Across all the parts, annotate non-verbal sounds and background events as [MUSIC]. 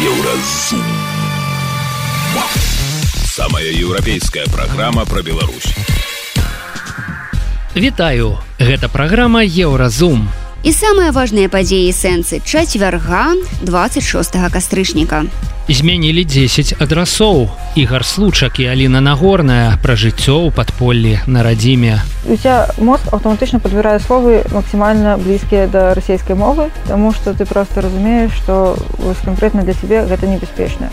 Еўразум. Самая еўрапейская праграма пра Беларусь. Вітаю, гэта праграма Еўразум. І самыя важныя падзеі сэнсы чацвярга 26 кастрычніка. Змянілі 10 адрасоў. Ігар случак і Аліна Нагорная пра жыццё ў падполлі на радзіме. У тебя мозг аўтаматычна падбірае словы максімальна блізкія да расійскай мовы, Таму што ты проста разумееш, што канкрэтна для цябе гэта небяспечна.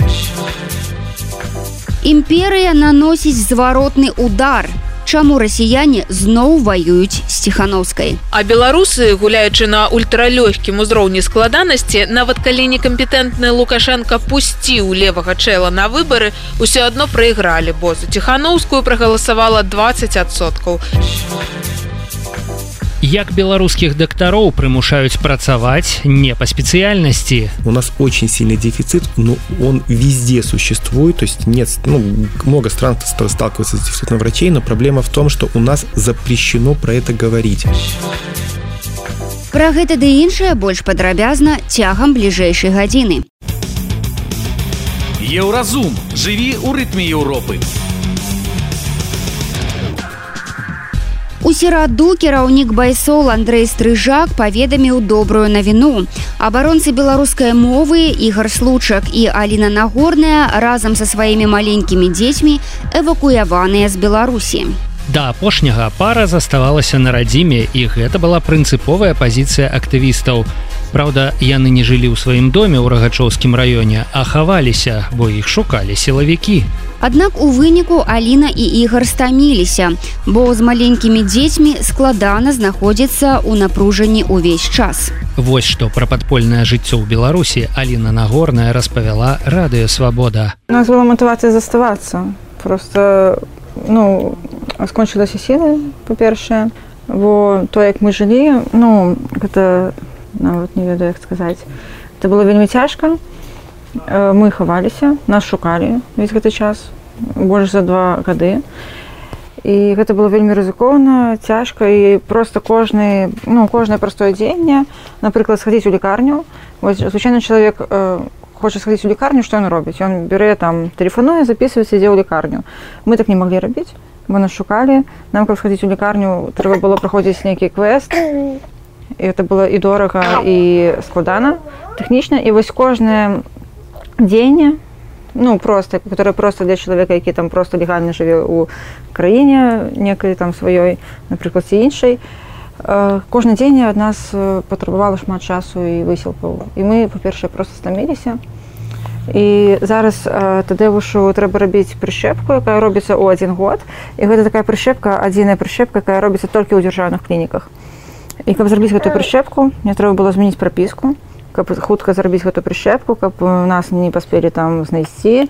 Імперыя наносіць зваротны удар чаму расіяне зноў ваююць з ціханаўскай а беларусы гуляючы на ультралёгкім узроўні складанасці нават калі некампетэнтны лукашенко пусціў левага чэла на выбары ўсё адно прайгралі бо за ціханаўскую прагаласавала 20соткаў як беларускіх дактароў прымушаюць працаваць не по спецыяльнасці? У нас очень сильный дефицит но он везде существует то есть нет ну, много стран сталкиваются с дефицитом врачей но проблема в том что у нас запрещено про это говорить. Про гэта ды іншае больш падрабязна цягам бліжэйшай гадзіны. Еўразум жыві у рытме Еўропы у сераду кіраўнік байсол Андрэй стрыжак паведаміў добрую навіну. Абаронцы беларускай мовы ігар случак і Аліна Нагорная разам са сваімі маленькімі дзецьмі эвакуяваныя з Беларусі. Да апошняга пара заставалася на радзіме і гэта была прынцыповая пазіцыя актывістаў. Праўда, яны не жылі ў сваім доме ў рагачоўскім раёне, а хаваліся, бо іх шукалі сілавікі. Аднак у выніку Аліна і ігар стаміліся, бо з маленькімі дзецьмі складана знаходзіцца ў напружанні ўвесь час. Вось што пра падпольнае жыццё ў Беларусі Аліна Нагорная распавяла радыёвабода. У нас была матывацыя заставацца. просто ну, скончылася сілы, па-першае, бо то, як мы жылі, ну, гэта нават не ведаю як сказаць это было вельмі цяжка мы хаваліся нас шукалі весь гэты час больш за два гады і гэта было вельмі рызыкоўна цяжка і просто кожны ну кожнае простое дзеянне напрыклад схадзіць у лікарню. Звычайны чалавек э, хоча схадзіць у лікарню што ён робіць ён бярэ там тэлефануе записываецца ідзе ў лікарню мы так не маглі рабіць мы нас шукалі нам каб схадзіць у лікарню трэба было праходзіць нейкі квест. Это было і дорага і складана тэхнічна і вось кожнае дзеянне ну просто которое просто для чалавека які там просто легальна жыве у краіне некай там сваёй напрыклад ці іншай кожны дзень ад нас патрабавала шмат часу і высілкаў. І мы па-першае просто стаміліся. І зараз тады вушу трэба рабіць прышчэпку якая робіцца ў адзін год. І гэта такая прышчэпка адзіная прышчэпка якая робіцца толькі ў дзяржаўных клініках. І каб зрабіць гэтую прышчэпку мне трэба было змяніць прапіску каб хутка зрабіць гэту прышчэпку каб нас не паспелі там знайсці. і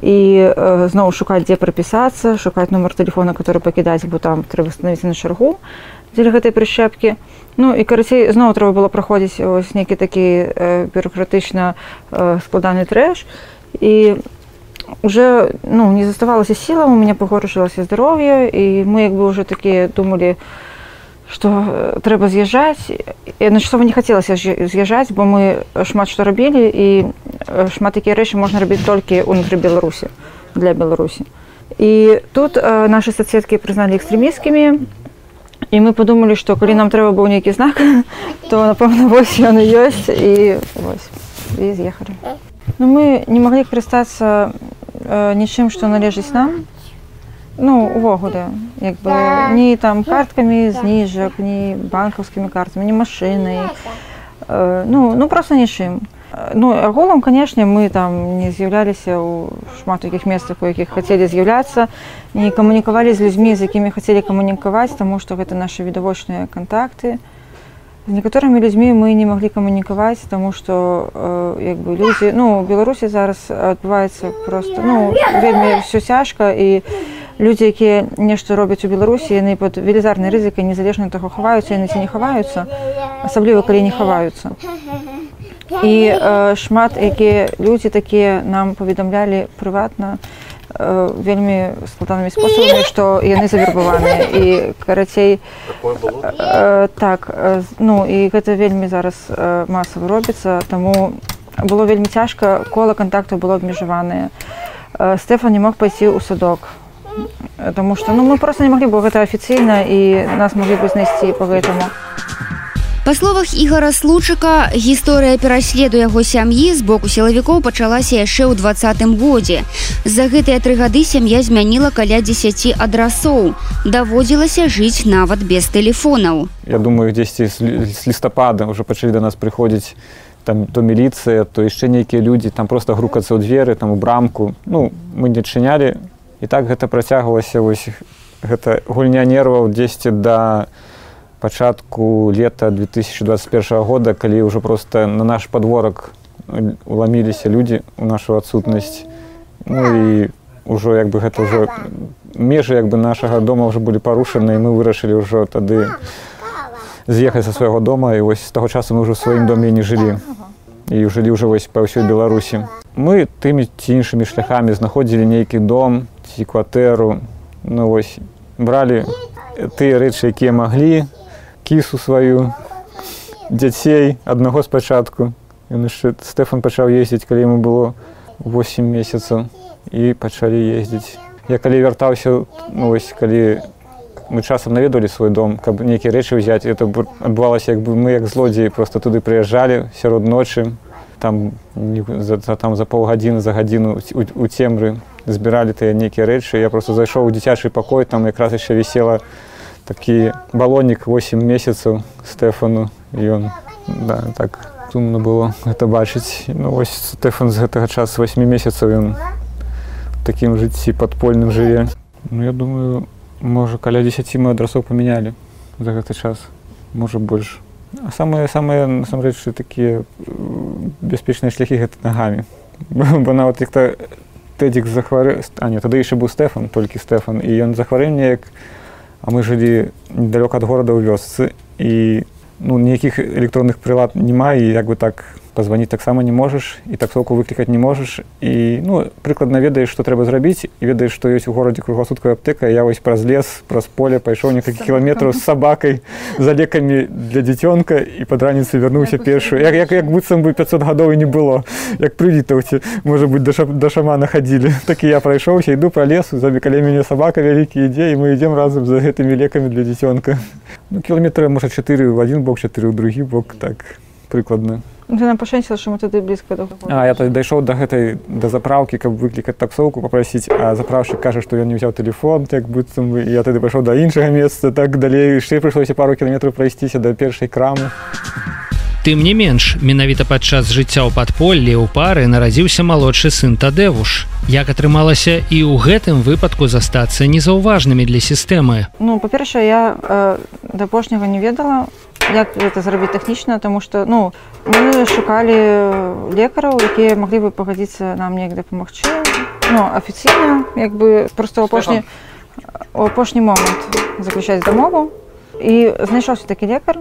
э, зноў шукаць дзе прапісацца шукаць нумар телефона который пакідаць бо там трэба становіцца на чаргу дзеля гэтай прышчэпкі ну і карацей зноў трэба было праходзіць ось нейкі такі э, бюрократычна э, складаны трэш і уже ну не заставалася сіла у меня пагоршылася здароўе і мы як бы уже такія думалі что трэба з'язджаць начасова не хацелася з'язджаць бо мы шмат што рабілі і шмат такія рэчы можна рабіць толькі ўнутры беларусі для беларусі. І тут нашы соцсеткі прызналі экстрэміскімі і мы подумалі што калі нам трэба быў нейкі знак [LAUGHS] то напэўна вось ён і ёсць і вось і з'ехалі. Ну мы не маглі карыстацца нічым што належыць нам. Ну увогуле як бы ні там карткамі зніжак ні банкаўскімі картамі ні машынай. Э, ну ну просто нічым ну агулам канешне мы там не з'яўляліся ў шмат якіх месцах у якіх хацелі з'яўляцца не камунікавалі з людзьмі з якімі хацелі камунікаваць таму што гэта нашы відавочныя кантакты з некаторымі людзьмі мы не маглі камунікаваць таму што э, як бы людзі ну беларусі зараз адбываецца просто ну вельмі все цяжка і людзі якія нешта робяць у беларусі яны под велізарнай рызыкай незалежна таго хаваюцца яны ці не хаваюцца асабліва калі не хаваюцца і э, шмат якія людзі такія нам паведамлялі прыватна э, вельмі складанымі спосабамі што [LAUGHS] яны завербаваныя і карацей э, так э, ну і гэта вельмі зараз э, масава робіцца таму было вельмі цяжка кола контакту было абмежаваныя Стэфан не мог пайсці ў садок Таму што ну, мы просто не маглі бы гэта афіцыйна і нас маглі бы знайсці по гэтаму. Па словах ігора случыка гісторыя пераследу яго сям'і з боку сілавікоў пачалася яшчэ ў двадцатым годзе. За гэтыя тры гады сям'я змяніла каля 10 адрасоў. Даводзілася жыць нават без тэлефонаў. Я думаю, дзесьці з лістапада ўжо пачалі да нас прыходзіць там то міліцыя, то яшчэ нейкія людзі там просто грукацца ў дзверы там у брамку. Ну мы не адчынялі і так гэта працягвалася вось гэта гульня нерваў 10 да пачатку лета 2021 года калі ўжо просто на наш подворак уламіліся людзі у нашу адсутнасць. Ну і ўжо як бы гэта ўжо межы як бы нашага дома ўжо былі парушаны і мы вырашылі ўжо тады з'ехаць са свайго дома і вось з таго часу мы ўжо сваім доме не жылі. І жылі ўжо вось па ўсёй беларусі. Мы тымі ці іншымі шляхамі знаходзілі нейкі дом ці кватэру. Ну вось бралі тыя рэчы якія маглі кісу сваю дзяцей аднаго спачатку. Ён яшчэ стэфан пачаў ездзіць калі яму было 8 месяцаў і пачалі ездзіць. Я калі вяртаўся ну, вось калі мы часам наведалі свой дом каб нейкія рэчы ўзяць это адбывалася як бы мы як злодзеі просто туды прыязджалі сярод ночы там за, там за паўгадзіны за гадзіну у, у цемры збіралі тыя нейкія рэчы. Я просто зайшоў у дзіцячы пакой там якраз яшчэ вісела такі балонік 8 месяцаў стэфану ён да, так сумна было гэта бачыць. Ну, вось стэфан з гэтага часу 8 месяцаў ён такім жыцці падпольным жыве. Ну я думаю можа каля 10 мы адрасоў памянялі за гэты час можа больш. А самыя самыя насамрэчы такія бяспечныя шляхі гэта нагамі. [LAUGHS] Бо нават як-то тэдзік захвары а не тады яшчэ быў стэфан толькі стэфан і ён захварыў неяк а мы жылі недалёк ад горада ў вёсцы і ну ніякіх электронных прылад няма і як бы так пазваніць таксама не можаш і таксоўку выклікаць не можаш і ну прыкладна ведаеш што трэба зрабіць і ведаеш што ёсць у горадзе кругласуткая аптека я вось праз лес праз поле пайшоў некалькі кіламетраў з сабакай за лекамі для дзіцёнка і пад раніцы вярнуўся першую як як, як быццам бы 500 гадоў і не было. Як прывітаўце можа быть да, ша, да шамана хадзілі [LAUGHS] так і я прайшоўся іду па лесу за каля мяне сабака вялікі ідзе і мы ідзем разам за гэтымі лекамі для дзіцёнка ну кіламетры можа 4 в один бок 4 ў другі бок так прыкладна нам пашэнціла што мы тады блізка да а я тады дайшоў да гэтай да запраўкі каб выклікаць таксоўку папрасіць а запраўшчык кажа што ён не ўзяў телефон як быццам бы я тады пайшоў да іншага месца так далей яшчэ прыйшлося пару кіламетраў прайсціся да першай крамы. Тым не менш менавіта падчас жыцця ў падполлі ў пары нарадзіўся малодшы сын тадэвуш як атрымалася і ў гэтым выпадку застацца незаўважнымі для сістэмы. Ну па-першае я э, да апошняга не ведала як гэта зрабіць тэхнічна тому что ну мы шукалі лекараў якія маглі бы пагадзіцца нам неяк дапамагчы ну афіцыйна як бы просто апошні апошні момант заключаць дамову і знайшоўся такі лекар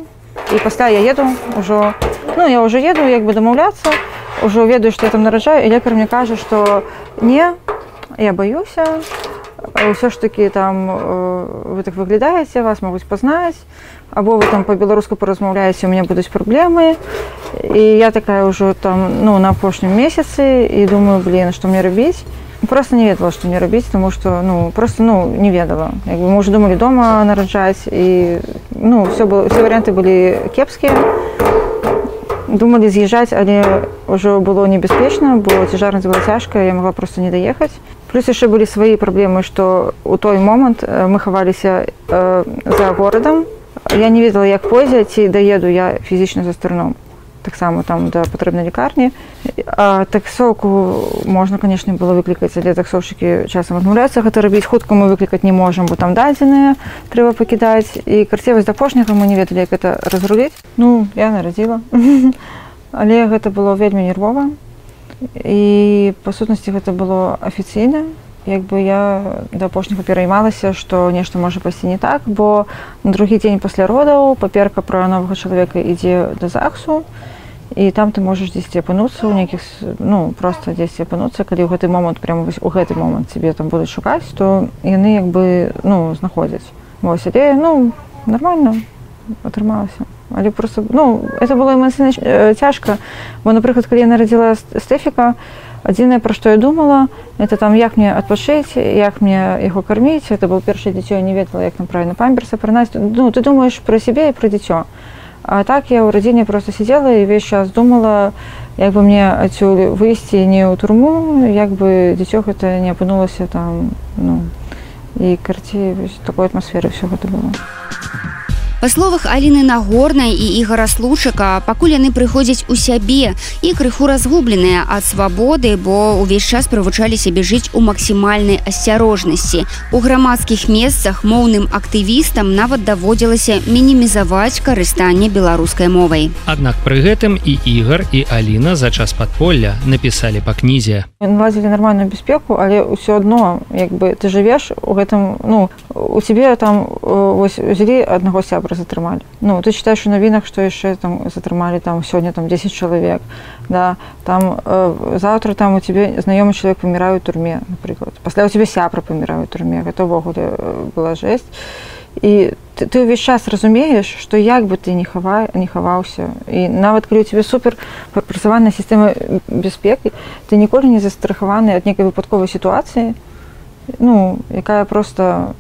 і пасля я еду ўжо ну я уже еду як бы дамаўляцца ўжо ведаю што я там нараджаю і лекар мне кажа што не я баюся ўсё ж такі там вы так выглядаеце вас могуць пазнаць або вы там по-беларуску паразмаўляеце у меня будуць праблемы і я такая ўжо там ну на апошнім месяцы і думаю блин што мне рабіць просто не ведала што мне рабіць тому что ну просто ну не ведала. Як бы мы уже думалі дома нараджаць і ну все было все варианты былі кепскія думалі з'язджаць але ўжо было небяспечна бо цяжарнасць была цяжкая я могла просто не даехаць плюс яшчэ былі свае праблемы што у той момант мы хаваліся э, за горадам Я не ведала, як пойдзе, ці даеду я фізічна за старном таксама там да патрэбнай лікарні таксоўку можна канешне было выклікаць але таксоўшчыкі часам адмаўляцца гэта рабіць хутка мы выклікаць не можам бо там дадзеныя трэба пакідаць і карцевасць апошняга мы не ведалі як это разруліць ну я нарадзіла але [LAUGHS] гэта было вельмі нервова і па сутнасці гэта было афіцыйна як бы я да апошняга пераймалася што нешта можа пайсці не так бо на другі дзень пасля родаў паперка пра новага чалавека ідзе да захсу і там ты можаш дзесьці апынуцца ў нейкіх ну просто дзесьці апынуцца калі ў гэты момант прямо вось у гэты момант цябе там будуць шукаць то яны як бы ну знаходзяць. Вось але ну нормально атрымалася але просто ну это было эмоцыйна цяжка. Бо напрыклад калі я нарадзіла стэфіка адзінае пра што я думала это там як мне адпачыць як мне яго карміць. Это был першае дзіцё не ведала як там правильно памперса прынаць ну ты думаешь пра сябе і пра дзіцё. А так я ў радзіне просто сидзела і весь час думала як бы мне адсюль выйсці не ў турму як бы дзіцё гэта не апынулася там ну і карці такой атмасферы все гэта было Па словах Аліны нагорнай і ігора случака пакуль яны прыходзяць у сябе. І крыху разгубленыя ад свабоды бо ўвесь час прывучалі сябе жыць у максімальнай асцярожнасці. У грамадскіх месцах моўным актывістам нават даводзілася мінімізаваць карыстанне беларускай мовай. Аднак пры гэтым і ігар і Аліна за час падполля напісалі па кнізе. Наладзілі нармальную бяспеку але ўсё адно як бы ты жывеш у гэтым ну у цябе там вось узялі аднаго сябра добра затрымалі ну ты читаешь у навінах что яшчэ там затрымалі там сёння там 10 чалавек да? Там э, завтра там у тебе знаёмы чалавек паміраю турме напрыклад пасля у тебе сябра паміраю турме гэта ўвогуле э, была жесть. І ты, ты ўвесь час разумееш что як бы ты не хавай не хаваўся і нават калі у тебе супер прапрацаваная сістэма бяспекі ты ніколі не застрахаваны ад нейкай выпадковай сітуацыі ну якая просто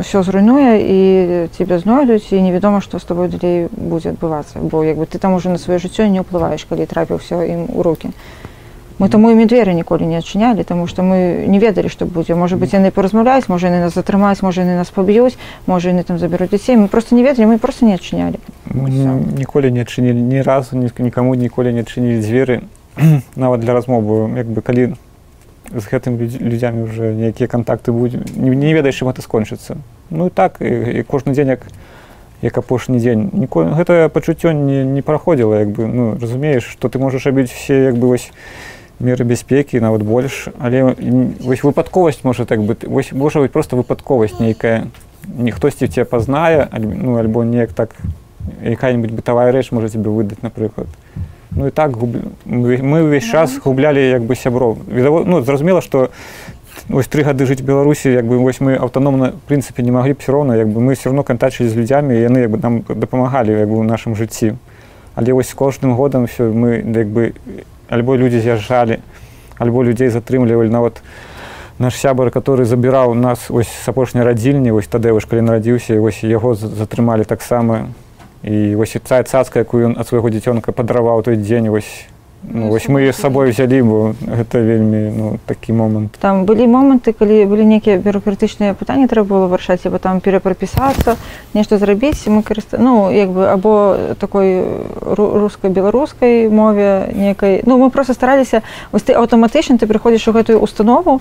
все зруйнуе і тебе знойдуць і невядома што з тобой далей будзе адбывацца бо як бы ты там уже на сваё жыццё не ўплываеш калі трапіў все ім у руки мы таму імі дзверы ніколі не адчынялі тому что мы не ведалі што будзе можа быть яны паразмаўляюць можа яны нас затрымаць можа яны нас паб'юць можа яны там забяруць дзяцей мы просто не ведалі мы просто не адчынялі ніколі не адчынілі ні разу нікому ніколі не адчынілі дзверы нават для размовы як бы калі на з гэтым людзямі уже нейкія контакты будзе не, не ведаеш чым это скончыцца. Ну і так і, і кожны дзень як як апошні дзень. Ніколі гэта пачуццё не, не праходзіла як бы ну разумееш што ты можаш рабіць все як бы вось меры бяспекі нават больш але вось выпадковасць можа так бы вось можа быць просто выпадковасць нейкая. Не хтосьці цябе пазнае ну альбо неяк так якая-нибудь бытавая рэч можа тебе выдаць напрыклад ну і так губ... мы ўвесь час гублялі як бы сяброў ну, зразумела што ось тры гады жыць беларусі як бы вось мы аўтаномна прынцыпе не маглі б все роўна як бы мы все равно кантачылі з людзямі яны як бы нам дапамагалі як бы ў нашым жыцці але вось з кожным годам все мы як бы альбо людзі з'язджалі альбо людзей затрымлівалі нават наш сябар который забіраў нас ось с апошняй радзільні вось тады вось калі нарадзіўся вось яго затрымалі таксама і вось цая цацка якую ён ад свайго дзіцёнка падраваў той дзень вось ну, вось мы з сабой взялі бо гэта вельмі ну, такі момант. Там былі моманты калі былі нейкія бюрократычныя пытанні трэба было вырашаць бо там перапрапісацца нешта зрабіць. Мы карыста ну як бы або такой рускай беларускай мове некай. Ну мы просто стараліся вось ты аўтаматычна ты прыходзіш у гэтую установу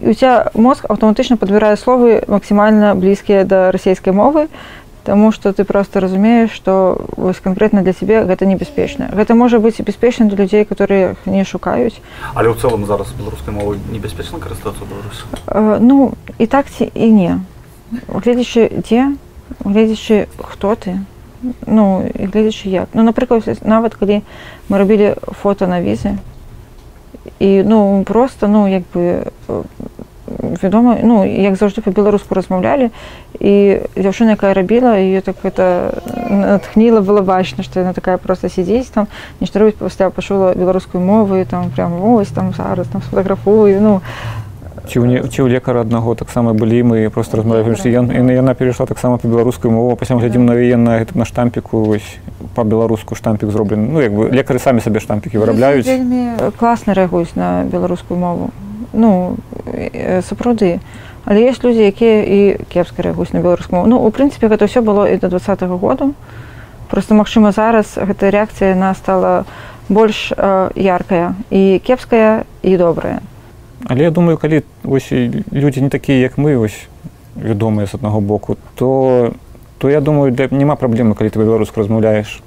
і у тебя мозг аўтаматычна падбірае словы максімальна блізкія да расійскай мовы. і Таму што ты просто разумееш, што вось канкрэтна для цябе гэта небяспечна. Гэта можа быць бяспечна для людзей, которые не шукаюць. Але ў цэлым зараз беларускай мовай небяспечна карыстацца беларус. Э, ну і так ці і не. Гледзячы дзе, гледзячы хто ты, ну і гледзячы як. Ну напрыклад, нават калі мы рабілі фото на візы і ну просто ну як бы вядома ну як заўжды па-беларуску размаўлялі і дзяўчына якая рабіла і так это натхніла было бачна што яна такая просто сядзіць там нешта робіць пасля пачула беларускую мову і там прям вось там зараз там сфотаграфую ну. Ці ў ці ў лекара аднаго таксама былі мы просто размаўляем ён яна перайшла таксама па-беларускую мову пасля глядзім на яе на на штампіку вось па-беларуску штампік зроблены. Ну як бы лекары самі сабе штампікі вырабляюць. класна рэагуюць на беларускую мову ну сапраўды але есть людзі якія і кепска рэагуюць на беларускую мову. Ну у прынцыпе гэта ўсё было і до два -го году просто магчыма зараз гэта рэакцыя на стала больш э, яркая і кепская і добрая. Але я думаю калі вось людзі не такія як мы вось вядомыя з аднаго боку то то я думаю няма праблемы калі ты беларуску размаўляеш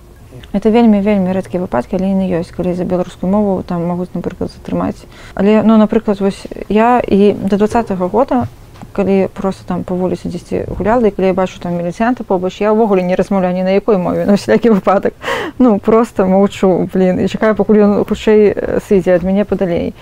это вельмі вельмі рэдкія выпадкі але не ёсць калі за беларускую мову там могуць напрыклад затрымаць але ну напрыклад вось я і до два -го года калі просто там па вуліцы дзесьці гуляла і калі я бачу там міліцыянта побач я ўвогуле не размаўляю ні на якой мове на всякі выпадак ну просто маўчу блин і чакаю пакуль ён хутчэй сыдзе ад мяне падалей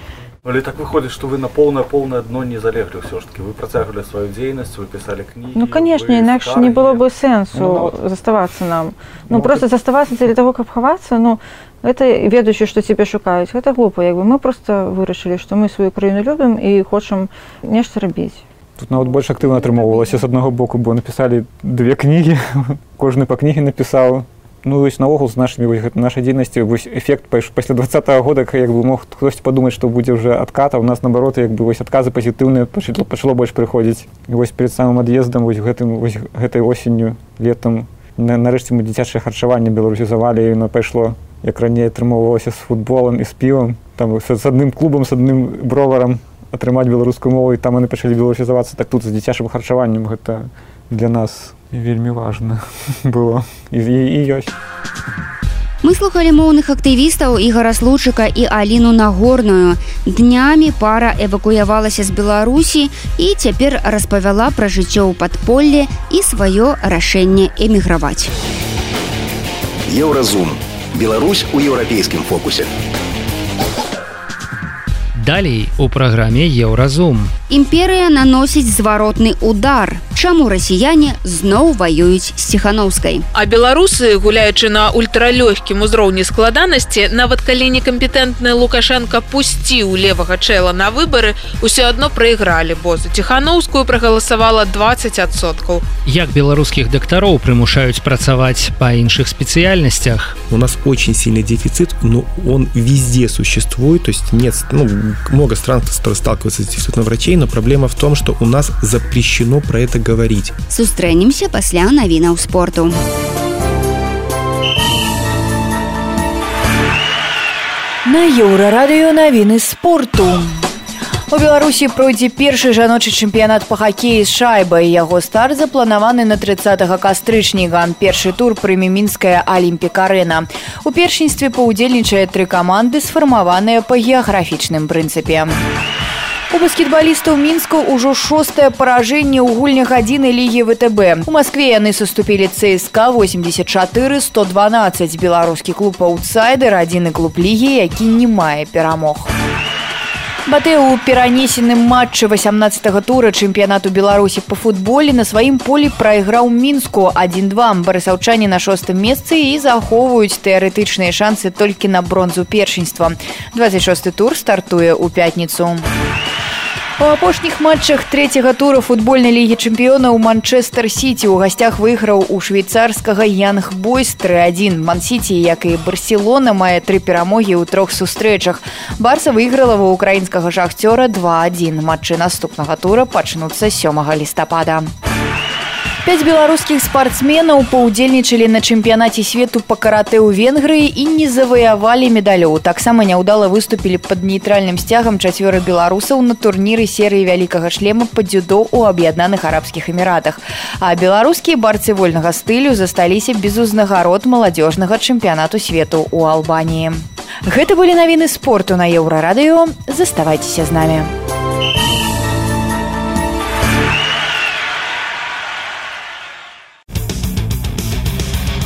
Але так выходит, что вы на полное полное дно не залегли все-таки. Вы процягивали свою деятельность, вы писали книги. Ну, конечно, иначе не было бы сенсу ну, вот. заставаться нам. Ну, ну просто это... заставаться для того, как ховаться, ну, это ведаючи, что тебе шукаюць. Это глупо. Як бы мы просто вырашылі, что мы свою краіну любим и хочам нешта рабіць. Тут нават больш актыўна атрымоўвалася з аднаго боку, бо напісалі две кнігі, [LAUGHS] кожны па кнігі напісаў ну вось наогул з нашымі нашай дзейнасці вось эфект пасля два -го года як бы мог хтось падумаць што будзе уже адката у нас наоборот як бы вось адказы пазітыўныя пачало пачало больш прыходзіць. І вось перед самым ад'ездам вось гэтым вось гэтай осенню летом на, нарэшце мы дзіцячае харчаванне беларусізавалі і на пайшло як раней атрымоўвалася з футболам і з півам там з адным клубам з адным броварам атрымаць беларускую мову і там яны пачалі беларусізавацца. Так тут з дзіцячым харчаваннем гэта для нас вельмі важна [LAUGHS] было. І, і ёсць. Мы слухали моўных актывістаў ігора случыка і аліну нагорную. Днямі пара эвакуявалася з беларусі і цяпер распавяла пра жыццё ў падполле і сваё рашэнне эміграваць. Еўразум. Беларусь у еўрапейскім фокусе. Далей у праграме еўразум. Імперыя наносіць зваротны удар. Чаму расіяне зноў ваююць з ціханаўскай. А беларусы, гуляючы на ультралёгкім узроўні складанасці, нават калі некампетэнтны Лукашенко пусціў левага чэла на выбары, усё адно прайгралі, бо за ціханаўскую прагаласавала 20соткаў. Як беларускіх дактароў прымушаюць працаваць па іншых спецыяльнасцях. У нас очень сильный дефицит, но он везде существует, то есть нет, ну, много стран сталкиваются с дефицитом врачей, но проблема в том, что у нас запрещено про это говорить. Сустрэнемся пасля навінаў спорту. На еўрарадыё навіны спорту. У беларусі пройдзе першы жаночы чэмпіянат па хакеі з шайбай яго старт запланаваны на 30 кастрычніка першы тур прыме мінская алімпікарена у першынстве паўдзельнічае тры каманды сфармаваныя па геаграфічным прынцыпе у баскетбалістаў мінску ўжо шостае паражэнне ў гульнях адзіны лігі втб у москве яны саступілі цска 84 112 беларускі клуб аутсайдер адзіны клуб лігі які не мае перамог. у Батэ ў перанесеным матчы 18 тура чэмпіянату беларусі по футболе на сваім полі прайграў мінску 12 барысаўчане на шостым месцы і захоўваюць тэарэтычныя шансы толькі на бронзу першынства. 26 тур стартуе ў пятніцу У апошніх матчах трэцяга тура футбольнай лігі чэмпіёна ў Манчестер Сіці ў гасцях выйграў у швейцарскага Янг Бойс 3-1. Мансіці, як і Барселона мае тры перамогі ў трох сустрэчах. Барса выйграла ва украінскага шахцёра 2-1. Матчы наступнага тура пачнуцца сёмага лістапада. Пяць беларускіх спартсменаў паўдзельнічалі на чэмпіянаце свету па каратэ ў венгрыі і не заваявалі медалёў. Таксама няўдала выступілі пад нейтральным сцягам чацвёра беларусаў на турніры серыі вялікага шлема па дзюдо ў аб'яднаных арабскіх эміратах. А беларускія барцы вольнага стылю засталіся без узнагарод маладзёжнага чэмпіянату свету ў Албаніі. Гэта былі навіны спорту на еўрарадыё, заставайцеся з намі.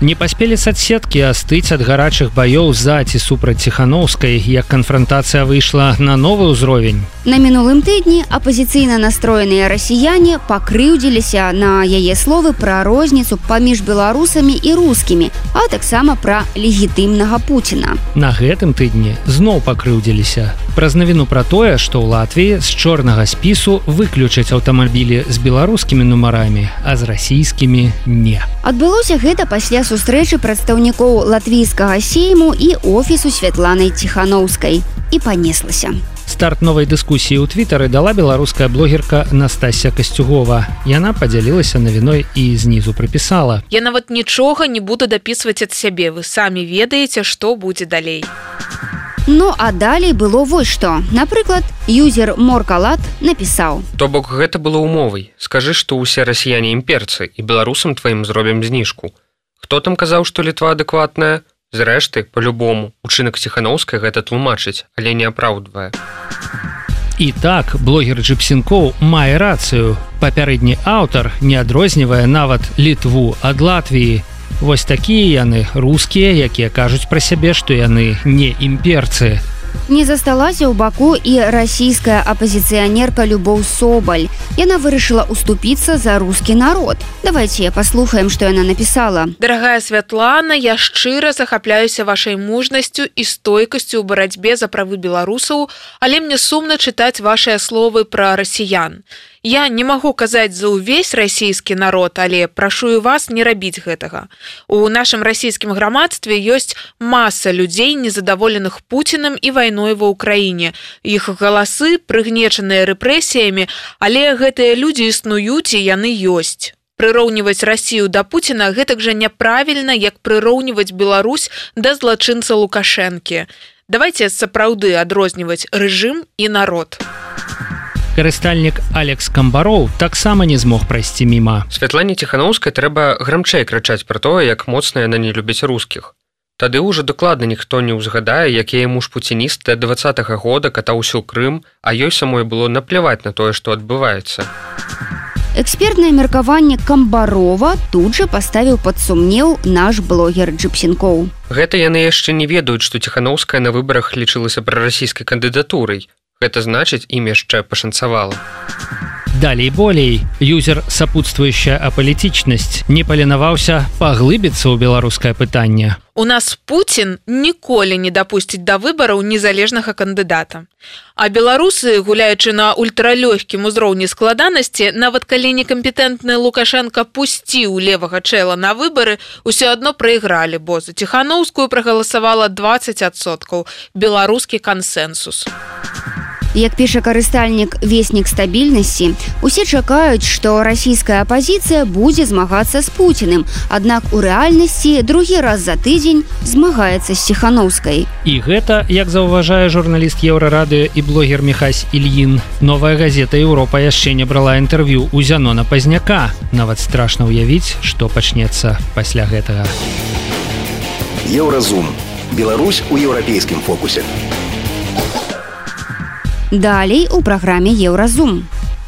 Не паспелі соцсеткі астыць ад гарачых баёў за ці супраць ціханаўскай, як канфронтацыя выйшла на новы ўзровень. На мінулым тыдні апозіцыйна настроеныя расіяне пакрыўдзіліся на яе словы пра розніцу паміж беларусамі і рускімі, а таксама пра легітымнага Пуціна. На гэтым тыдні зноў пакрыўдзіліся. Праз навіну пра тое, што ў Латвіі з чорнага спісу выключаць аўтамабілі з беларускімі нумарамі, а з расійскімі не. Адбылося гэта пасля сустрэчы прадстаўнікоў латвійскага сейму і офісу святланай ціханаўскай і панеслася. Старт новай дыскусіі ў твітары дала беларуская блогерка Настасія Касцюгова. Яна падзялілася навіной і знізу прыпісала. Я нават нічога не буду дапісваць ад сябе, вы самі ведаеце, што будзе далей. Ну а далей было вось што. Напрыклад, юзер Моркалат напісаў. То бок гэта было умовай. Скажы, што ўсе расіяне імперцы і беларусам тваім зробім зніжку. Хто там казаў, што літва адэкватная? Зрэшты, по-любому, учынак ціханаўскай гэта тлумачыць, але не апраўдвае. І так блогер Джипсенкоў мае рацыю. Папярэдні аўтар не адрознівае нават літву ад Латвіі. Вось такія яны рускія якія кажуць пра сябе што яны не імперцы Не засталася ў баку і расійская апазіцыянерка Любоў Собаль. Яна вырашыла уступіцца за рускі народ. Давайте паслухаем, што яна напісала. Дарагая Святлана, я шчыра захапляюся вашай мужнасцю і стойкасцю ў барацьбе за правы беларусаў, але мне сумна чытаць вашыя словы пра расіян. Я не магу казаць за ўвесь расійскі народ, але прашую вас не рабіць гэтага. У нашым расійскім грамадстве ёсць маса людзей незадаволеных пуцінам і вайной ва ўкраіне. Іх галасы прыгнечаныя рэпрэсіямі, але гэтыя людзі існуюць і яны ёсць. Прыроўніваць рассію да Пуціна гэтак жа няправільна, як прыроўніваць Беларусь да злачынца лукашэнкі. Давайте сапраўды адрозніваць рэжым і народ карыстальнік алекс камбароў таксама не змог прайсці міма. Святлане ціханаўскай трэба грамчэй крычаць пра тое як моцна яна не любіць рускіх. Тады ўжо дакладна ніхто не ўзгадае якія муж пуцініст да два -го года катаўся ў крым а ёй самой было напляваць на тое што адбываецца. Экспертнае меркаванне камбарова тут жа паставіў пад сумнеў наш блогер джипсенкоў гэта яны яшчэ не ведаюць што ціханаўская на выбарах лічылася прарасійскай кандыдатурай Гэта значыць ім яшчэ пашанцавала. Далей болей юзер сапутствующая апалітычнасць не паленаваўся паглыбіцца ў беларускае пытанне. У нас Пуін ніколі не дапусціць да выбараў незалежнага кандыдата. А беларусы, гуляючы на ультралёгкім узроўні складанасці, нават калі некампетэнтны Лукашенко пусціў левага чэла на выбары, усё адно прайгралі, бо за ціханаўскую прагаласавала 20соткаў беларускі кансенсус. Як піша карыстальнік веснік стабільнасці, усе чакаюць, што расійская апазіцыя будзе змагацца з пуціным. Аднак у рэальнасці другі раз за тыдзень змагаецца з ціханаўскай. І гэта, як заўважае журналіст еўрарадыё і блогер Мехась Ільін. Новая газета Еўропа яшчэ не брала інтэрв'ю ў зянона пазняка. Нават страшна ўявіць, што пачнецца пасля гэтага. Еўразум. Беларусь у еўрапейскім фокусе. Далей у праграме Еўразум.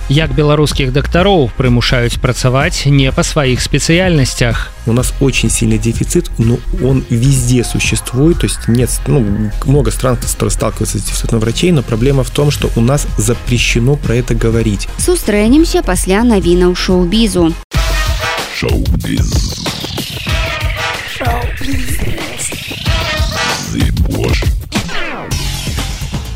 Як беларускіх дактароў прымушаюць працаваць не па сваіх спецыяльнасцях. У нас очень сильный дефицит, но он везде существует. То есть нет, ну, много стран сталкиваются с дефицитом врачей, но проблема в том, что у нас запрещено про это говорить. Сустрэнемся пасля навінаў шоу-бізу. Шоу-біз. Шоу-біз.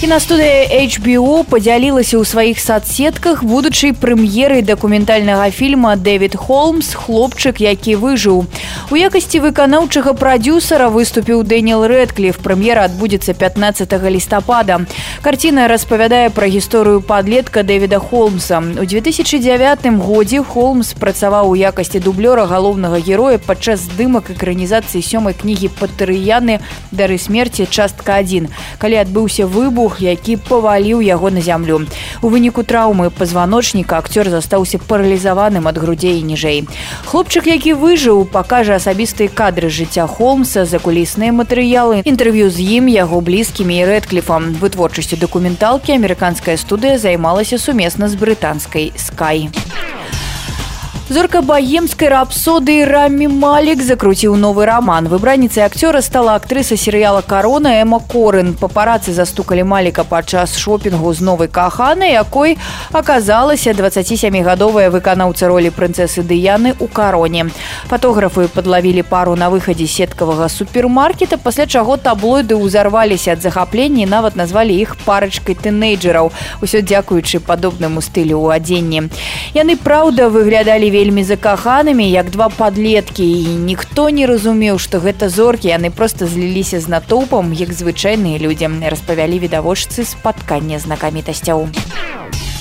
Кінастудыя HBO падзялілася ў сваіх садсетках будучай прэм'еры дакументальнага фільма Дэвід Холмс, хлопчык, які выжыў. У якасці выканаўчага прадюсара выступіў Дэніел Рэдкліф. Прэм'ера адбудзецца 15 лістапада. Карціна распавядае пра гісторыю падлетка Дэвіда Холмса. У 2009 годзе Холмс працаваў у якасці дублёра галоўнага героя падчас здымак экранізацыі сёмай кнігі патарыяны дары смерці частка 1. Калі адбыўся выбух выбух які паваліў яго на зямлю. У выніку траўмы пазваночніка акцёр застаўся паралізаваным ад грудзей ніжэй. Хлопчык які выжыў пакажа асабістыя кадры жыцця холмса закулісныя матэрыялы інтэрв'ю з ім яго блізкімі і рэдкліфам. Вытворчасцю дакументалкі амерыканская студыя займалася сумесна з брытанскай скай Зорка баемскай рапсоды Рамі Малік закруціў новы роман. Выбранніцай акцёра стала актрыса серыяла карона Эма Корын. Папарацы застукалі Маліка падчас шопінгу з новай каханай, якой аказалася 27гадовая выканаўца ролі прынцэсы Дыяны ў кароне. Фатографы падлавілі пару на выхадзе сеткавага супермаркета, пасля чаго таблоiды ўзарваліся ад захаплення нават назвалі іх парачкай тынейджераў. Усё дзякуючы падобнаму стылю ў адзенні. Яны праўда выглядалі вельмі вельмі закаханымі як два подлеткі і ніхто не разумеў што гэта зоркі яны просто зліліся з натоўпам як звычайныя людзі распавялі відавочцы спаткання знакамітасцяў. у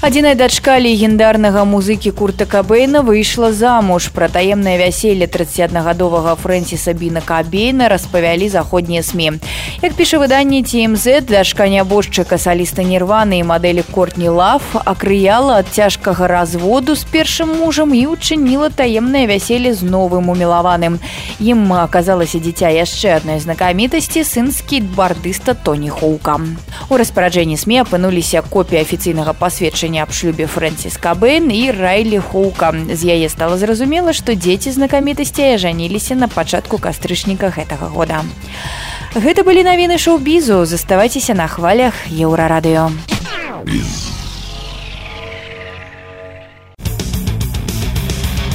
Адзіная дачка легендарнага музыкі курта Кабейна выйшла замуж. Пра таемнае вяселле 31гадовага Фрэнсіса Біна Кабейна распавялі заходнія СМ. Як піша выданне TMZ, дачка нябожчыка саліста нерваны і мадэлі Кортні Лав акрыяла ад цяжкага разводу з першым мужам і учыніла таемнае вяселле з новым умілаваным. Ім аказалася дзіця яшчэ адной знакамітасці сын скейтбардыста Тоні Хоука. У распараджэнні СМ апынуліся копія афіцыйнага пасведчання паведамленне аб шлюбе Фрэнсіс Кабен і Райлі Хука. З яе стала зразумела, што дзеці знакамітасці ажаніліся на пачатку кастрычніка гэтага года. Гэта былі навіны шоу-бізу, заставайцеся на хвалях еўрарадыё.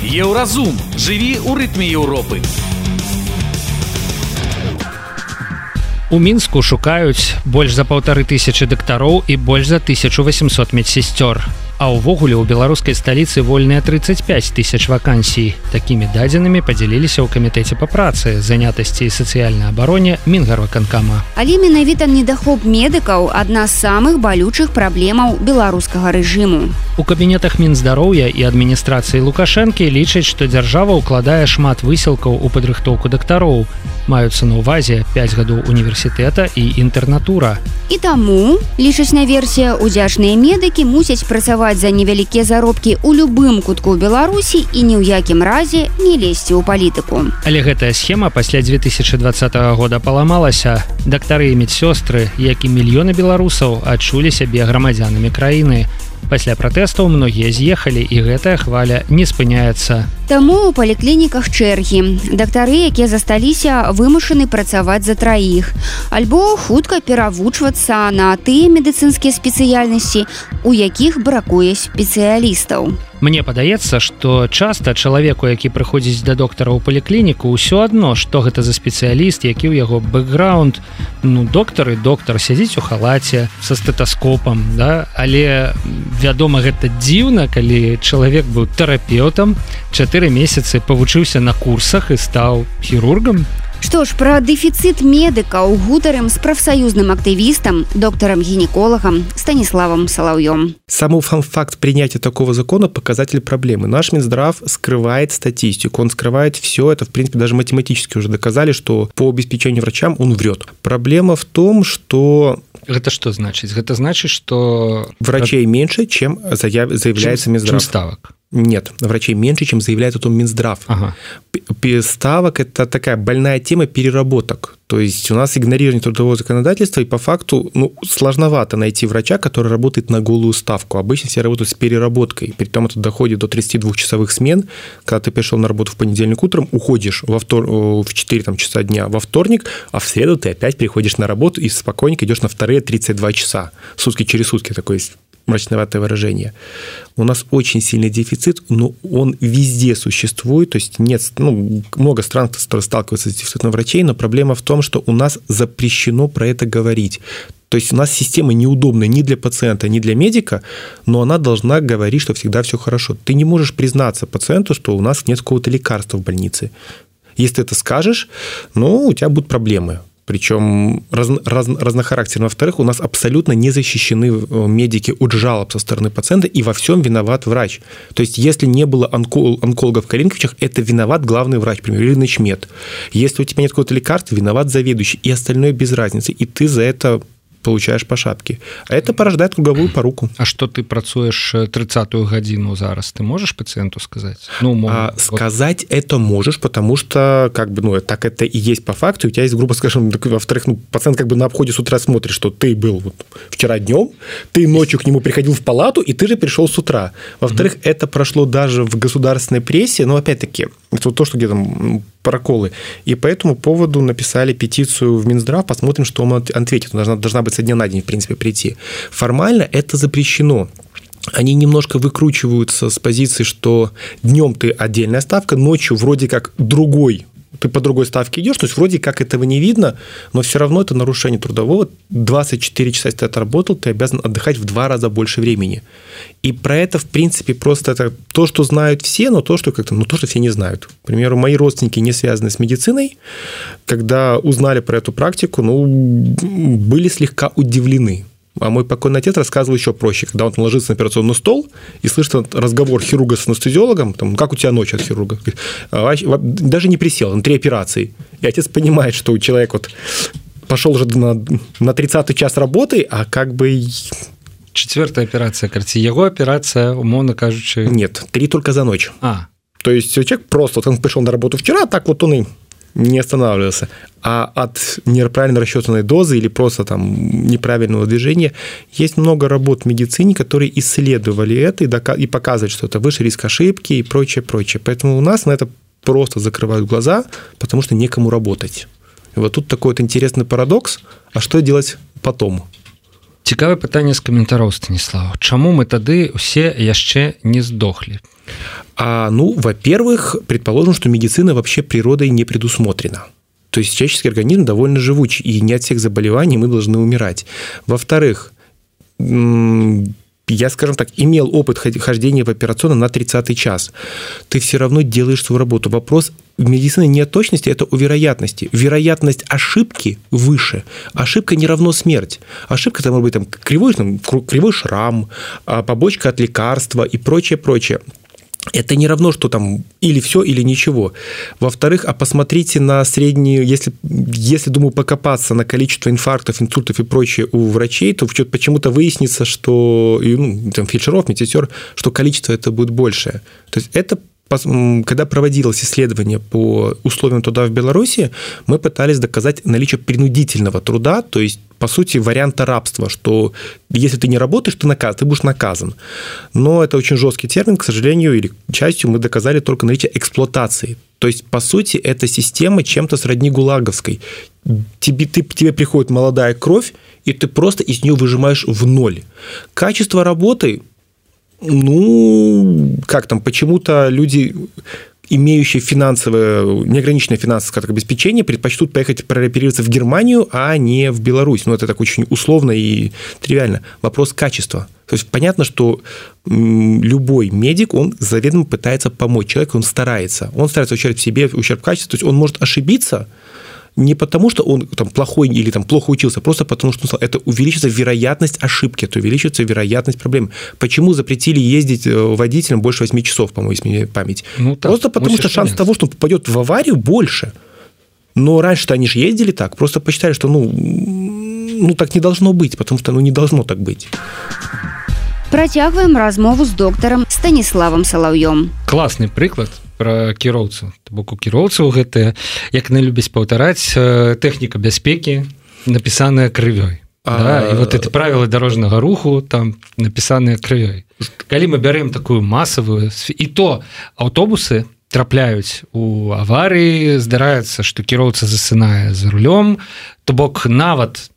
Еўразум жыві ў рытме Еўропы. У мінску шукаюць больш за паўтары тысячи дактароў і больш за 1800 медсестёр а ўвогуле ў беларускай сталіцы вольныя 35 тысяч вакансій такімі дадзенымі падзяліліся ў камітэце па працы занятасці і сацыяльнай абароне мінгарваканкама але менавіта недахоп медыкаў адна з самых балючых праблемаў беларускага рэжыму у кабінетах мінздароўя і адміністрацыі лукашэнкі лічаць што дзяржава ўкладае шмат высілкаў у падрыхтоўку дактароў маюцца на ўвазе 5 гадоў універсітэта і інтэрнатура і таму лічаць на версія удзячныя медыкі мусяць працаваць працаваць за невялікія заробкі ў любым кутку беларусі і ні ў якім разе не лезці ў палітыку. Але гэтая схема пасля 2020 года паламалася. Дактары і медсёстры як і мільёны беларусаў адчулі сябе грамадзянамі краіны пасля пратэстаў многія з'ехалі і гэтая хваля не спыняецца. Таму у паліклініках чэргі. Дактары якія засталіся вымушаны працаваць за траіх. Альбо хутка перавучвацца на тыя медыцынскія спецыяльнасці у якіх бракуе спецыялістаў Мне падаецца што часта чалавеку які прыходзіць да доктара ў паліклініку ўсё адно што гэта за спецыяліст які ў яго бэкграунд ну доктары доктар сядзіць у халаце со стэтаскопам да? Але вядома гэта дзіўна калі чалавек быў тэрапеўтам чатыры месяцы павучыўся на курсах і стаў хірургам Што ж пра дэфіцыт медыкаў гутарым з прафсаюзным актывістам доктарам гінеколагам станіславам салаўём. Саму фан-факт принятия такого закона показатель проблемы. Наш минздрав скрывает статистику. Он скрывает все это в принципе даже математически уже доказали что по обеспечению врачам он врет проблема в том что гэта что значыць гэта значыць что врачей меньше чем заяв заявляется минздрав. ставок нет врачей меньше чем заявляет о том минздрав. Ага. ставок это такая больная тема переработок. То есть у нас игнорирование трудового законодательства и по факту ну сложновато найти врача который работает на голую ставку. Обычно все работают с переработкой. При том это доходит до 32 часовых смен. Когда ты пришел на работу в понедельник утром уходишь во втор в 4 там часа дня во вторник а в среду ты опять приходишь на работу и спокойненько идешь на вторые 32 часа. Сутки через сутки такой есть мрачноватое выражение. У нас очень сильный дефицит, но он везде существует, то есть нет, ну, много стран, сталкиваются с дефицитом врачей, но проблема в том, что у нас запрещено про это говорить. То есть у нас система неудобная ни для пациента, ни для медика, но она должна говорить, что всегда все хорошо. Ты не можешь признаться пациенту, что у нас нет какого-то лекарства в больнице. Если ты это скажешь, ну, у тебя будут проблемы причем раз, раз, разнохарактерно. Во-вторых, у нас абсолютно не защищены э, медики от жалоб со стороны пациента, и во всем виноват врач. То есть, если не было онкол, онкологов в Калинковичах, это виноват главный врач, например, или начмед. Если у тебя нет какого-то лекарства, виноват заведующий, и остальное без разницы. И ты за это получаешь по шапке. А это порождает круговую поруку. А что ты працуешь 30-ю гадзіну зараз? Ты можешь пациенту сказать? Ну мол, а, вот... сказать это можешь потому что как бы ну так это и есть по факту. У тебя есть грубо скажем во-вторых ну пациент как бы на обходе с утра смотрит что ты был вот вчера днем ты ночью к нему приходил в палату и ты же пришел с утра. Во-вторых угу. это прошло даже в государственной прессе но опять-таки это вот то что где-то проколы. И по этому поводу написали петицию в Минздрав. Посмотрим что он ответит. Должна должна быть со дня на день, в принципе, прийти. Формально это запрещено. Они немножко выкручиваются с позиции, что днем ты отдельная ставка, ночью вроде как другой ты по другой ставке идешь, то есть вроде как этого не видно, но все равно это нарушение трудового. 24 часа, если ты отработал, ты обязан отдыхать в два раза больше времени. И про это, в принципе, просто это то, что знают все, но то, что как-то, ну, то, что все не знают. К примеру, мои родственники, не связаны с медициной, когда узнали про эту практику, ну, были слегка удивлены. А мой покойный отец рассказывал еще проще, когда он ложится на операционный стол и слышит разговор хирурга с анестезиологом, там, как у тебя ночь от хирурга, «А, даже не присел, на три операции. И отец понимает, что у человека вот пошел уже на, на 30 час работы, а как бы четвертая операция карці его операция умовно кажучи. Нет три только за ночь. А. То есть человек просто вот он пришел на работу вчера так вот он и не останавливался. А от неправильно рассчитанной дозы или просто там неправильного движения есть много работ в медицине, которые исследовали это и, и показывают, что это выше риск ошибки и прочее, прочее. Поэтому у нас на это просто закрывают глаза, потому что некому работать. И вот тут такой вот интересный парадокс. А что делать потом? Цікаве пытанне з каментароў станіслава Чаму мы тады усе яшчэ не здохлі а, ну во-первых предположим что медицина вообще природой не предусмотрена то есть человеческий организм довольно живучий и не от всех заболеваний мы должны умирать во-вторых я, скажем так, имел опыт хождения в операционном на 30 час. Ты все равно делаешь свою работу. Вопрос медицины не о точности, это о вероятности. Вероятность ошибки выше. Ошибка не равно смерть. Ошибка это может быть там, кривой, там, кривой шрам, а, побочка от лекарства и прочее, прочее это не равно, что там или все, или ничего. Во-вторых, а посмотрите на среднюю, если, если, думаю, покопаться на количество инфарктов, инсультов и прочее у врачей, то почему-то выяснится, что ну, там, фельдшеров, медсестер, что количество это будет большее. То есть это когда проводилось исследование по условиям труда в Беларуси, мы пытались доказать наличие принудительного труда, то есть по сути, варианта рабства, что если ты не работаешь, ты, наказ, ты будешь наказан. Но это очень жесткий термин, к сожалению, или к счастью, мы доказали только наличие эксплуатации. То есть, по сути, эта система чем-то сродни гулаговской. Тебе, ты, тебе приходит молодая кровь, и ты просто из нее выжимаешь в ноль. Качество работы ну, как там, почему-то люди имеющие финансовое, неограниченное финансовое обеспечение, предпочтут поехать прооперироваться в Германию, а не в Беларусь. Ну, это так очень условно и тривиально. Вопрос качества. То есть понятно, что любой медик, он заведомо пытается помочь человеку, он старается. Он старается ущерб себе, ущерб качеству. То есть он может ошибиться, не потому, что он там плохой или там плохо учился, просто потому, что это увеличится вероятность ошибки, это увеличится вероятность проблем. Почему запретили ездить э, водителям больше 8 часов, по-моему, если мне память? Ну, так, просто потому, что шанс того, что он попадет в аварию, больше. Но раньше-то они же ездили так, просто посчитали, что ну, ну так не должно быть, потому что ну не должно так быть. Працягваем размову з доктарам станіславам салаўём класны прыклад про кіроўцу бок у кіроўцаў гэтыя як на любяць паўтараць тэхніка бяспекі напісаная крывёй. Да, і вот это правілы дорожнага руху там напісаныя крывёй. Калі мы бярэм такую масавую і то аўтобусы трапляюць у аварыі здараецца што кіроўца засынае за рулём то бок нават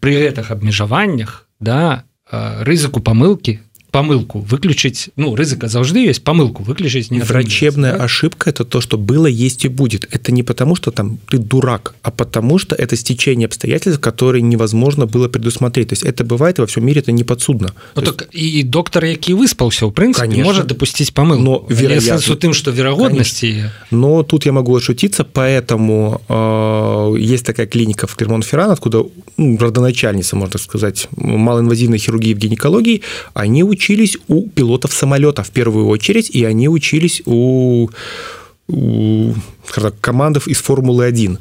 пры гэтых абмежаваннях да рызыку памылкі помылку выключить ну рызыка заўжды есть помылку выключить не врачебная да? ошибка это то что было есть и будет. Это не потому что там ты дурак а потому что это стечение обстоятельств которые невозможно было предусмотреть. То есть это бывает во всем мире это не подсудно. Ну, так есть... и доктор які выспался в принципе Конечно. может допустить помыл но вероятно тым что вероятности но тут я могу ошутиться поэтому э, есть такая клиника в Клермон Ферран откуда ну, родоначальница можно сказать малоинвазивной хирургии в гинекологии. Они учат учились у пилотов самолета в первую очередь, и они учились у, у так, командов из Формулы-1 э,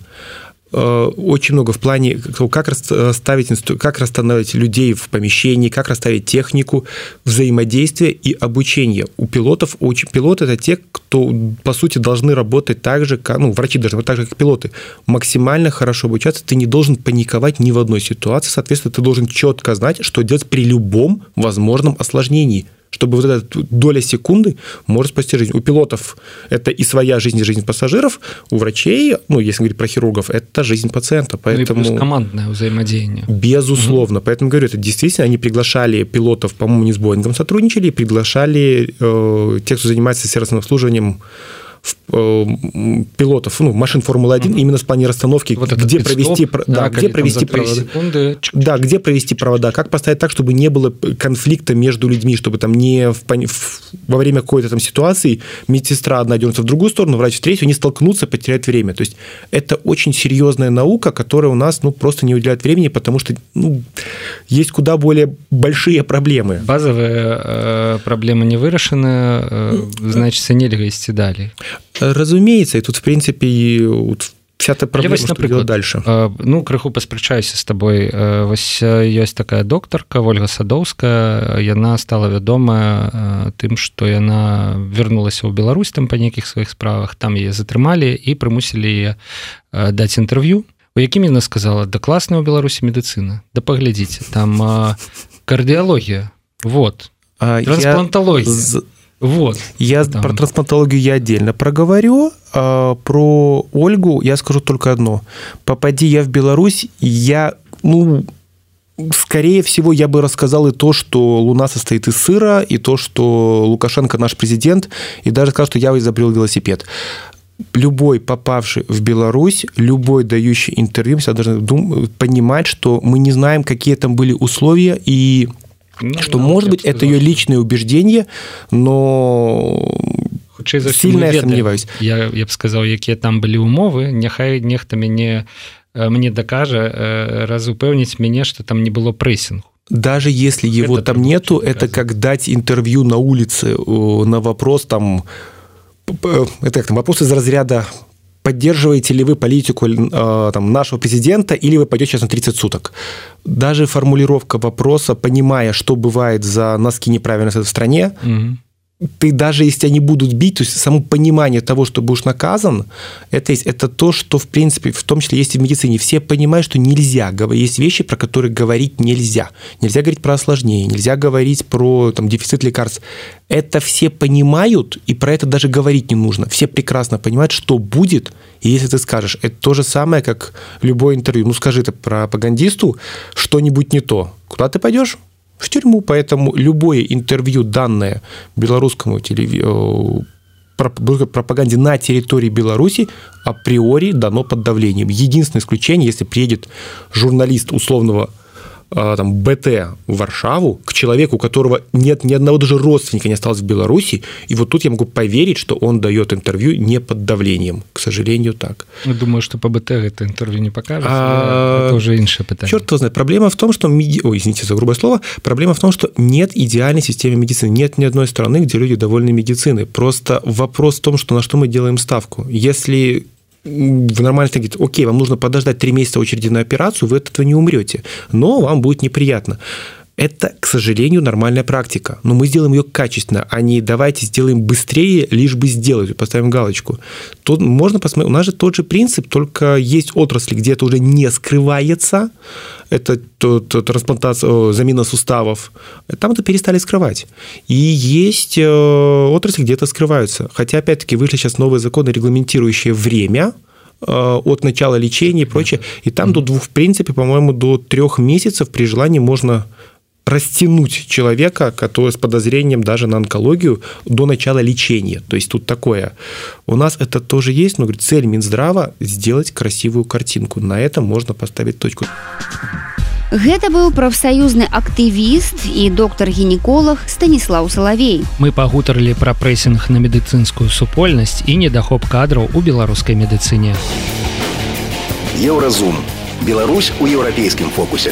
очень много в плане как расставить как расстановить людей в помещении как расставить технику взаимодействия и обучения. У пилотов очень пилоты это те кто по сути должны работать так же как ну, врачи должны так же как пилоты. Максимально хорошо обучаться ты не должен паниковать ни в одной ситуации. Соответственно ты должен четко знать что делать при любом возможном осложнении чтобы вот эта доля секунды может спасти жизнь. У пилотов это и своя жизнь, и жизнь пассажиров, у врачей, ну, если говорить про хирургов, это жизнь пациента. Поэтому... Ну командное взаимодействие. Безусловно. Угу. Поэтому, говорю, это действительно, они приглашали пилотов, по-моему, не с Боингом сотрудничали, приглашали э, тех, кто занимается сервисным обслуживанием пилотов, ну, машин Формулы-1 угу. именно в плане расстановки, вот где провести, да, да, где провести провода, секунды, да, где провести провода, как поставить так, чтобы не было конфликта между людьми, чтобы там не в, в, во время какой-то там ситуации медсестра одна дернется в другую сторону, врач в третью, они столкнутся, потеряют время. То есть это очень серьезная наука, которая у нас ну, просто не уделяет времени, потому что ну, есть куда более большие проблемы. Базовая э, проблема не вырашена, э, значит, нельзя вести далее. Разумеется, и тут, в принципе, вот вся та проблема, вось, напрыклад, дальше. ну крыху паспрачаюся з табой вось ёсць такая доктарка ольга садоўская яна стала вядомая тым што яна вярнулася ў Беларусь там па нейкіх сваіх справах там яе затрымалі і прымусілі яе даць інтэрв'ю у якім яна сказала да класная ў беларусі медыцына да паглядзіце там кардыалогія вот. Трансплантологія я... Вот. Я там. про трансплантологию я отдельно проговорю. А про Ольгу я скажу только одно. Попади я в Беларусь, я, ну, скорее всего, я бы рассказал и то, что Луна состоит из сыра, и то, что Лукашенко наш президент, и даже сказал, что я изобрел велосипед любой попавший в Беларусь, любой дающий интервью, всегда должен понимать, что мы не знаем, какие там были условия, и ну, что, может быть, это ее личное убеждение, но за сильно я сомневаюсь. Я, я б сказал, якія там были умовы, няхай нехта мяне мне дакажа разупэўніць мяне, что там не было прессингу. Даже если его это там нету, это как дать интервью на улице на вопрос там это как там вопрос из разряда поддерживаете ли вы политику э, там, нашего президента или вы пойдете сейчас на 30 суток. Даже формулировка вопроса, понимая, что бывает за носки неправильности в стране, угу ты даже если они будут бить, то есть само понимание того, что будешь наказан, это, есть, это то, что, в принципе, в том числе есть и в медицине. Все понимают, что нельзя говорить. Есть вещи, про которые говорить нельзя. Нельзя говорить про осложнение, нельзя говорить про там, дефицит лекарств. Это все понимают, и про это даже говорить не нужно. Все прекрасно понимают, что будет, и если ты скажешь, это то же самое, как любое интервью. Ну, скажи ты пропагандисту что-нибудь не то. Куда ты пойдешь? В тюрьму, поэтому любое интервью, данное белорусскому телеви... Э, пропаганде на территории Беларуси априори дано под давлением. Единственное исключение, если приедет журналист условного там, БТ в Варшаву к человеку, у которого нет ни одного даже родственника не осталось в Беларуси, и вот тут я могу поверить, что он дает интервью не под давлением. К сожалению, так. Я думаю, что по БТ это интервью не покажет. А... Это уже иншее питание. Черт его знает. Проблема в том, что... Меди... Ой, извините за грубое слово. Проблема в том, что нет идеальной системы медицины. Нет ни одной страны, где люди довольны медициной. Просто вопрос в том, что на что мы делаем ставку. Если в нормальности говорит, окей, вам нужно подождать три месяца очереди на операцию, вы от этого не умрете, но вам будет неприятно. Это, к сожалению, нормальная практика. Но мы сделаем ее качественно, а не давайте сделаем быстрее, лишь бы сделать, поставим галочку. Тут можно посмотреть, у нас же тот же принцип, только есть отрасли, где это уже не скрывается, это трансплантация, замена суставов, там это перестали скрывать. И есть э, отрасли, где это скрываются. Хотя, опять-таки, вышли сейчас новые законы, регламентирующие время, э, от начала лечения и прочее. И там до двух, в принципе, по-моему, до трех месяцев при желании можно растянуть человека, который с подозрением даже на онкологию до начала лечения. То есть тут такое. У нас это тоже есть, но говорит, цель Минздрава сделать красивую картинку. На этом можно поставить точку. Гэта быў прафсаюзны актывіст і доктар гінеколог станіслав салавей мы пагутарылі пра прэсінг на медыцынскую супольнасць і недахоп кадраў у беларускай медыцыне еўразум Беларусь у еўрапейскім фокусе